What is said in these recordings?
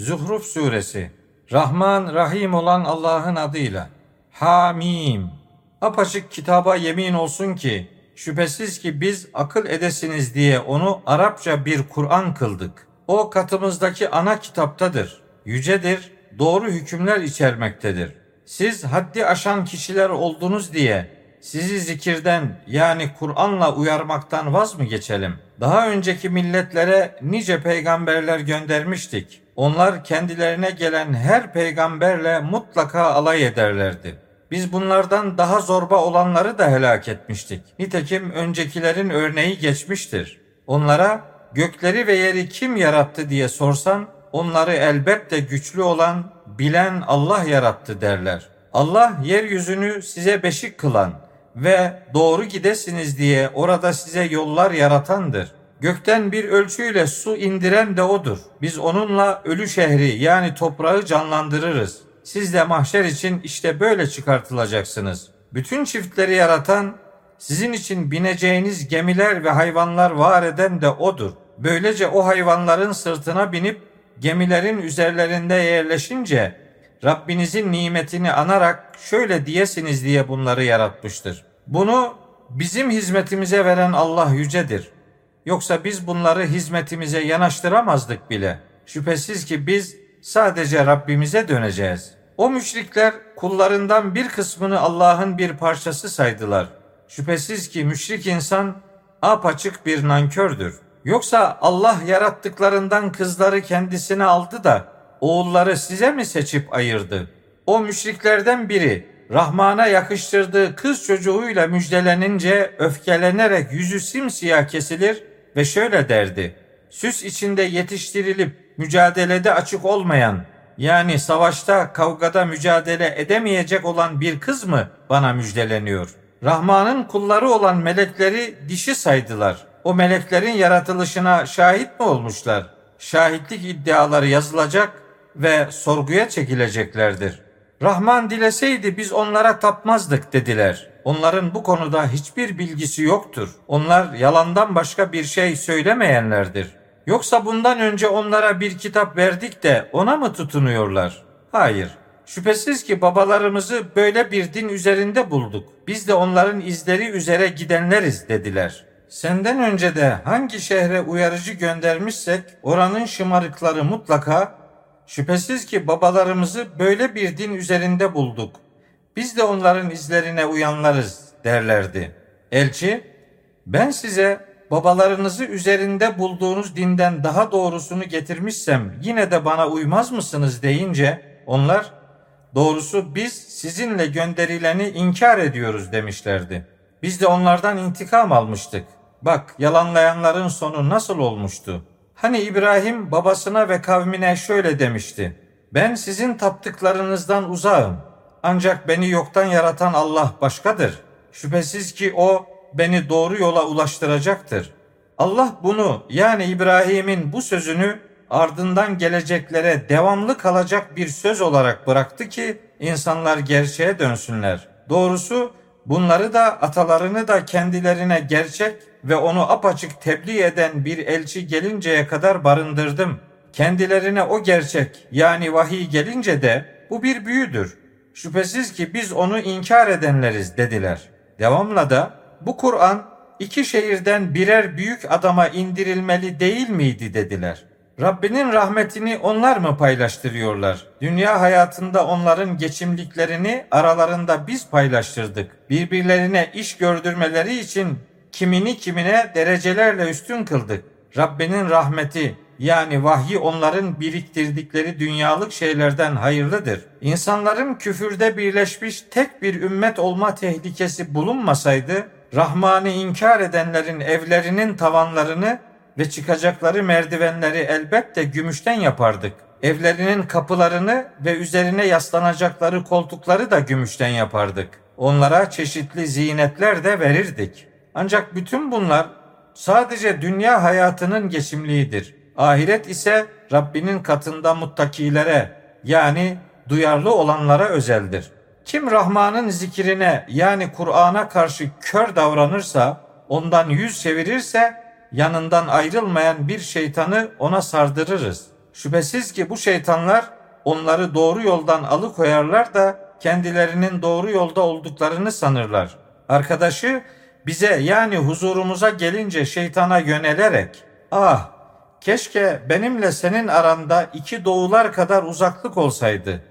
Zuhruf Suresi Rahman Rahim olan Allah'ın adıyla Hamim Apaçık kitaba yemin olsun ki şüphesiz ki biz akıl edesiniz diye onu Arapça bir Kur'an kıldık. O katımızdaki ana kitaptadır. Yücedir, doğru hükümler içermektedir. Siz haddi aşan kişiler oldunuz diye sizi zikirden yani Kur'an'la uyarmaktan vaz mı geçelim? Daha önceki milletlere nice peygamberler göndermiştik. Onlar kendilerine gelen her peygamberle mutlaka alay ederlerdi. Biz bunlardan daha zorba olanları da helak etmiştik. Nitekim öncekilerin örneği geçmiştir. Onlara gökleri ve yeri kim yarattı diye sorsan onları elbette güçlü olan, bilen Allah yarattı derler. Allah yeryüzünü size beşik kılan ve doğru gidesiniz diye orada size yollar yaratandır. Gökten bir ölçüyle su indiren de odur. Biz onunla ölü şehri yani toprağı canlandırırız. Siz de mahşer için işte böyle çıkartılacaksınız. Bütün çiftleri yaratan, sizin için bineceğiniz gemiler ve hayvanlar var eden de odur. Böylece o hayvanların sırtına binip gemilerin üzerlerinde yerleşince Rabbinizin nimetini anarak şöyle diyesiniz diye bunları yaratmıştır. Bunu bizim hizmetimize veren Allah yücedir. Yoksa biz bunları hizmetimize yanaştıramazdık bile. Şüphesiz ki biz sadece Rabbimize döneceğiz. O müşrikler kullarından bir kısmını Allah'ın bir parçası saydılar. Şüphesiz ki müşrik insan apaçık bir nankördür. Yoksa Allah yarattıklarından kızları kendisine aldı da oğulları size mi seçip ayırdı? O müşriklerden biri Rahman'a yakıştırdığı kız çocuğuyla müjdelenince öfkelenerek yüzü simsiyah kesilir ve şöyle derdi. Süs içinde yetiştirilip mücadelede açık olmayan yani savaşta kavgada mücadele edemeyecek olan bir kız mı bana müjdeleniyor? Rahman'ın kulları olan melekleri dişi saydılar. O meleklerin yaratılışına şahit mi olmuşlar? Şahitlik iddiaları yazılacak ve sorguya çekileceklerdir. Rahman dileseydi biz onlara tapmazdık dediler. Onların bu konuda hiçbir bilgisi yoktur. Onlar yalandan başka bir şey söylemeyenlerdir. Yoksa bundan önce onlara bir kitap verdik de ona mı tutunuyorlar? Hayır. Şüphesiz ki babalarımızı böyle bir din üzerinde bulduk. Biz de onların izleri üzere gidenleriz dediler. Senden önce de hangi şehre uyarıcı göndermişsek oranın şımarıkları mutlaka Şüphesiz ki babalarımızı böyle bir din üzerinde bulduk. Biz de onların izlerine uyanlarız derlerdi. Elçi, ben size babalarınızı üzerinde bulduğunuz dinden daha doğrusunu getirmişsem yine de bana uymaz mısınız deyince onlar doğrusu biz sizinle gönderileni inkar ediyoruz demişlerdi. Biz de onlardan intikam almıştık. Bak yalanlayanların sonu nasıl olmuştu? Hani İbrahim babasına ve kavmine şöyle demişti. Ben sizin taptıklarınızdan uzağım. Ancak beni yoktan yaratan Allah başkadır. Şüphesiz ki o beni doğru yola ulaştıracaktır. Allah bunu yani İbrahim'in bu sözünü ardından geleceklere devamlı kalacak bir söz olarak bıraktı ki insanlar gerçeğe dönsünler. Doğrusu bunları da atalarını da kendilerine gerçek ve onu apaçık tebliğ eden bir elçi gelinceye kadar barındırdım. Kendilerine o gerçek yani vahiy gelince de bu bir büyüdür. Şüphesiz ki biz onu inkar edenleriz dediler. Devamla da bu Kur'an iki şehirden birer büyük adama indirilmeli değil miydi dediler. Rabbinin rahmetini onlar mı paylaştırıyorlar? Dünya hayatında onların geçimliklerini aralarında biz paylaştırdık. Birbirlerine iş gördürmeleri için kimini kimine derecelerle üstün kıldık. Rabbinin rahmeti yani vahyi onların biriktirdikleri dünyalık şeylerden hayırlıdır. İnsanların küfürde birleşmiş tek bir ümmet olma tehlikesi bulunmasaydı, Rahman'ı inkar edenlerin evlerinin tavanlarını ve çıkacakları merdivenleri elbette gümüşten yapardık. Evlerinin kapılarını ve üzerine yaslanacakları koltukları da gümüşten yapardık. Onlara çeşitli zinetler de verirdik. Ancak bütün bunlar sadece dünya hayatının geçimliğidir. Ahiret ise Rabbinin katında muttakilere yani duyarlı olanlara özeldir. Kim Rahman'ın zikrine yani Kur'an'a karşı kör davranırsa, ondan yüz çevirirse yanından ayrılmayan bir şeytanı ona sardırırız. Şüphesiz ki bu şeytanlar onları doğru yoldan alıkoyarlar da kendilerinin doğru yolda olduklarını sanırlar. Arkadaşı bize yani huzurumuza gelince şeytana yönelerek ah keşke benimle senin aranda iki doğular kadar uzaklık olsaydı.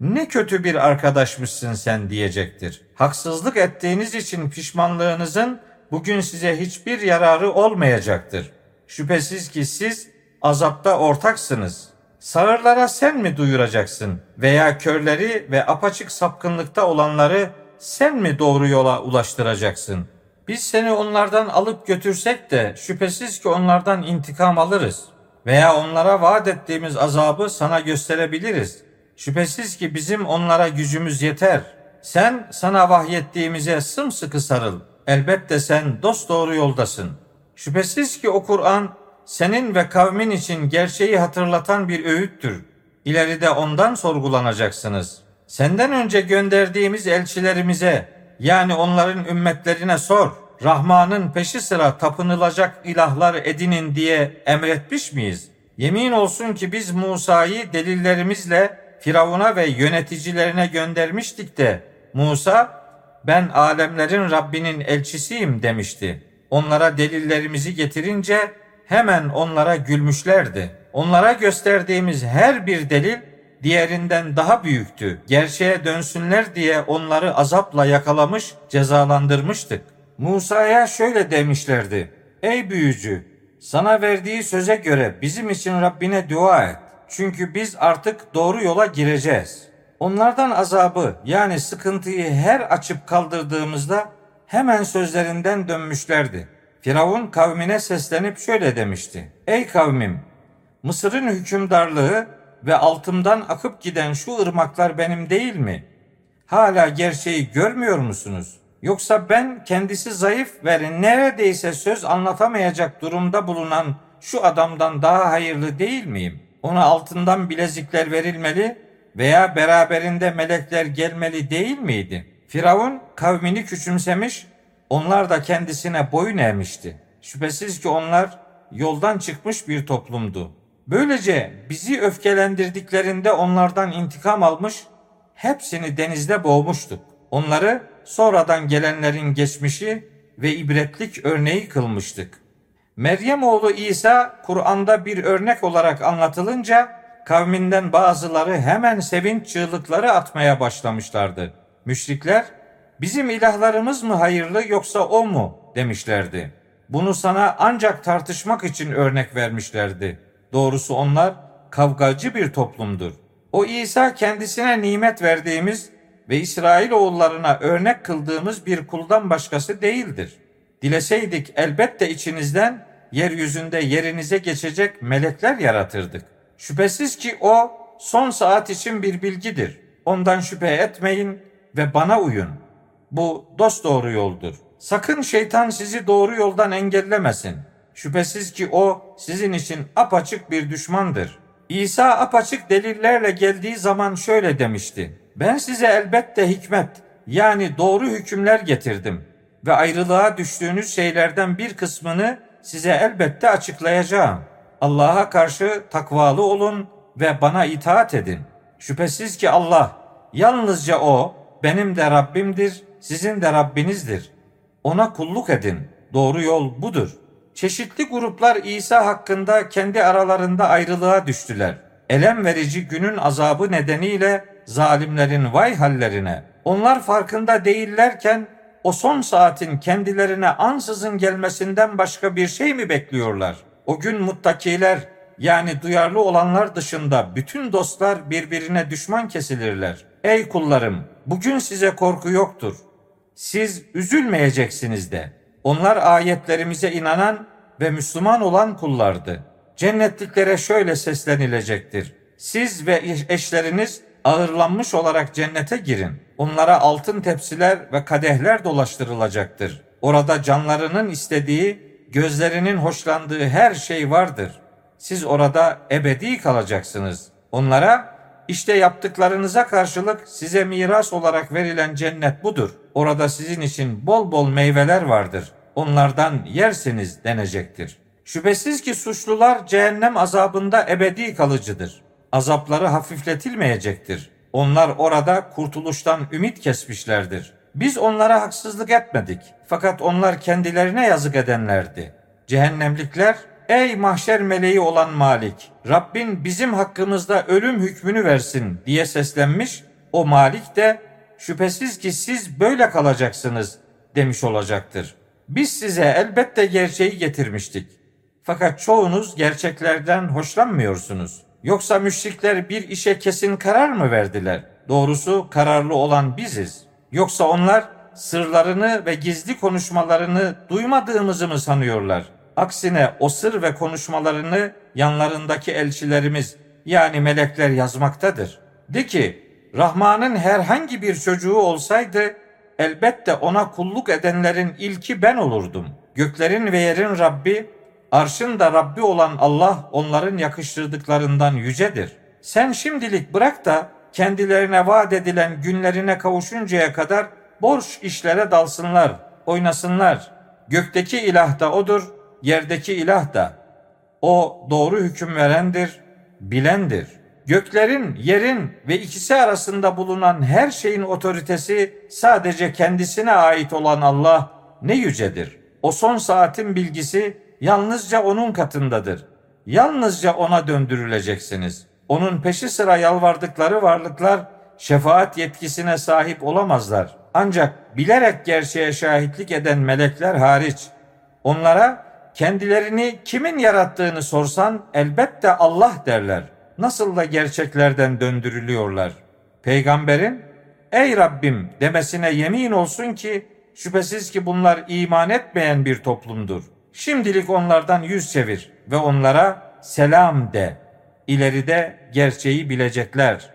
Ne kötü bir arkadaşmışsın sen diyecektir. Haksızlık ettiğiniz için pişmanlığınızın bugün size hiçbir yararı olmayacaktır. Şüphesiz ki siz azapta ortaksınız. Sağırlara sen mi duyuracaksın veya körleri ve apaçık sapkınlıkta olanları sen mi doğru yola ulaştıracaksın? Biz seni onlardan alıp götürsek de şüphesiz ki onlardan intikam alırız veya onlara vaat ettiğimiz azabı sana gösterebiliriz. Şüphesiz ki bizim onlara gücümüz yeter. Sen sana vahyettiğimize sımsıkı sarıl. Elbette sen dost doğru yoldasın. Şüphesiz ki o Kur'an senin ve kavmin için gerçeği hatırlatan bir öğüttür. İleride ondan sorgulanacaksınız. Senden önce gönderdiğimiz elçilerimize yani onların ümmetlerine sor. Rahman'ın peşi sıra tapınılacak ilahlar edinin diye emretmiş miyiz? Yemin olsun ki biz Musa'yı delillerimizle Firavun'a ve yöneticilerine göndermiştik de Musa ben alemlerin Rabbinin elçisiyim demişti. Onlara delillerimizi getirince hemen onlara gülmüşlerdi. Onlara gösterdiğimiz her bir delil diğerinden daha büyüktü. Gerçeğe dönsünler diye onları azapla yakalamış, cezalandırmıştık. Musa'ya şöyle demişlerdi. Ey büyücü, sana verdiği söze göre bizim için Rabbine dua et. Çünkü biz artık doğru yola gireceğiz. Onlardan azabı yani sıkıntıyı her açıp kaldırdığımızda hemen sözlerinden dönmüşlerdi. Firavun kavmine seslenip şöyle demişti. Ey kavmim! Mısır'ın hükümdarlığı ve altımdan akıp giden şu ırmaklar benim değil mi? Hala gerçeği görmüyor musunuz? Yoksa ben kendisi zayıf ve neredeyse söz anlatamayacak durumda bulunan şu adamdan daha hayırlı değil miyim? Ona altından bilezikler verilmeli veya beraberinde melekler gelmeli değil miydi? Firavun kavmini küçümsemiş, onlar da kendisine boyun eğmişti. Şüphesiz ki onlar yoldan çıkmış bir toplumdu. Böylece bizi öfkelendirdiklerinde onlardan intikam almış, hepsini denizde boğmuştuk. Onları sonradan gelenlerin geçmişi ve ibretlik örneği kılmıştık. Meryem oğlu İsa Kur'an'da bir örnek olarak anlatılınca kavminden bazıları hemen sevinç çığlıkları atmaya başlamışlardı. Müşrikler bizim ilahlarımız mı hayırlı yoksa o mu demişlerdi. Bunu sana ancak tartışmak için örnek vermişlerdi. Doğrusu onlar kavgacı bir toplumdur. O İsa kendisine nimet verdiğimiz ve İsrail oğullarına örnek kıldığımız bir kuldan başkası değildir. Dileseydik elbette içinizden yeryüzünde yerinize geçecek melekler yaratırdık. Şüphesiz ki o son saat için bir bilgidir. Ondan şüphe etmeyin ve bana uyun. Bu dost doğru yoldur. Sakın şeytan sizi doğru yoldan engellemesin. Şüphesiz ki o sizin için apaçık bir düşmandır. İsa apaçık delillerle geldiği zaman şöyle demişti. Ben size elbette hikmet yani doğru hükümler getirdim ve ayrılığa düştüğünüz şeylerden bir kısmını size elbette açıklayacağım. Allah'a karşı takvalı olun ve bana itaat edin. Şüphesiz ki Allah yalnızca o benim de Rabbimdir, sizin de Rabbinizdir. Ona kulluk edin. Doğru yol budur. Çeşitli gruplar İsa hakkında kendi aralarında ayrılığa düştüler. Elem verici günün azabı nedeniyle zalimlerin vay hallerine. Onlar farkında değillerken o son saatin kendilerine ansızın gelmesinden başka bir şey mi bekliyorlar? O gün muttakiler yani duyarlı olanlar dışında bütün dostlar birbirine düşman kesilirler. Ey kullarım, bugün size korku yoktur. Siz üzülmeyeceksiniz de. Onlar ayetlerimize inanan ve Müslüman olan kullardı. Cennetliklere şöyle seslenilecektir. Siz ve eşleriniz ağırlanmış olarak cennete girin. Onlara altın tepsiler ve kadehler dolaştırılacaktır. Orada canlarının istediği, gözlerinin hoşlandığı her şey vardır. Siz orada ebedi kalacaksınız. Onlara işte yaptıklarınıza karşılık size miras olarak verilen cennet budur. Orada sizin için bol bol meyveler vardır. Onlardan yerseniz denecektir. Şüphesiz ki suçlular cehennem azabında ebedi kalıcıdır. Azapları hafifletilmeyecektir. Onlar orada kurtuluştan ümit kesmişlerdir. Biz onlara haksızlık etmedik. Fakat onlar kendilerine yazık edenlerdi. Cehennemlikler, ey mahşer meleği olan Malik, Rabbin bizim hakkımızda ölüm hükmünü versin diye seslenmiş. O Malik de şüphesiz ki siz böyle kalacaksınız demiş olacaktır. Biz size elbette gerçeği getirmiştik. Fakat çoğunuz gerçeklerden hoşlanmıyorsunuz. Yoksa müşrikler bir işe kesin karar mı verdiler? Doğrusu kararlı olan biziz. Yoksa onlar sırlarını ve gizli konuşmalarını duymadığımızı mı sanıyorlar? Aksine o sır ve konuşmalarını yanlarındaki elçilerimiz yani melekler yazmaktadır. De ki Rahman'ın herhangi bir çocuğu olsaydı elbette ona kulluk edenlerin ilki ben olurdum. Göklerin ve yerin Rabbi, arşın da Rabbi olan Allah onların yakıştırdıklarından yücedir. Sen şimdilik bırak da kendilerine vaat edilen günlerine kavuşuncaya kadar borç işlere dalsınlar, oynasınlar. Gökteki ilah da odur, yerdeki ilah da. O doğru hüküm verendir, bilendir. Göklerin, yerin ve ikisi arasında bulunan her şeyin otoritesi sadece kendisine ait olan Allah ne yücedir. O son saatin bilgisi yalnızca onun katındadır. Yalnızca ona döndürüleceksiniz. Onun peşi sıra yalvardıkları varlıklar şefaat yetkisine sahip olamazlar. Ancak bilerek gerçeğe şahitlik eden melekler hariç onlara kendilerini kimin yarattığını sorsan elbette Allah derler. Nasıl da gerçeklerden döndürülüyorlar. Peygamberin ey Rabbim demesine yemin olsun ki şüphesiz ki bunlar iman etmeyen bir toplumdur. Şimdilik onlardan yüz çevir ve onlara selam de. İleride gerçeği bilecekler.''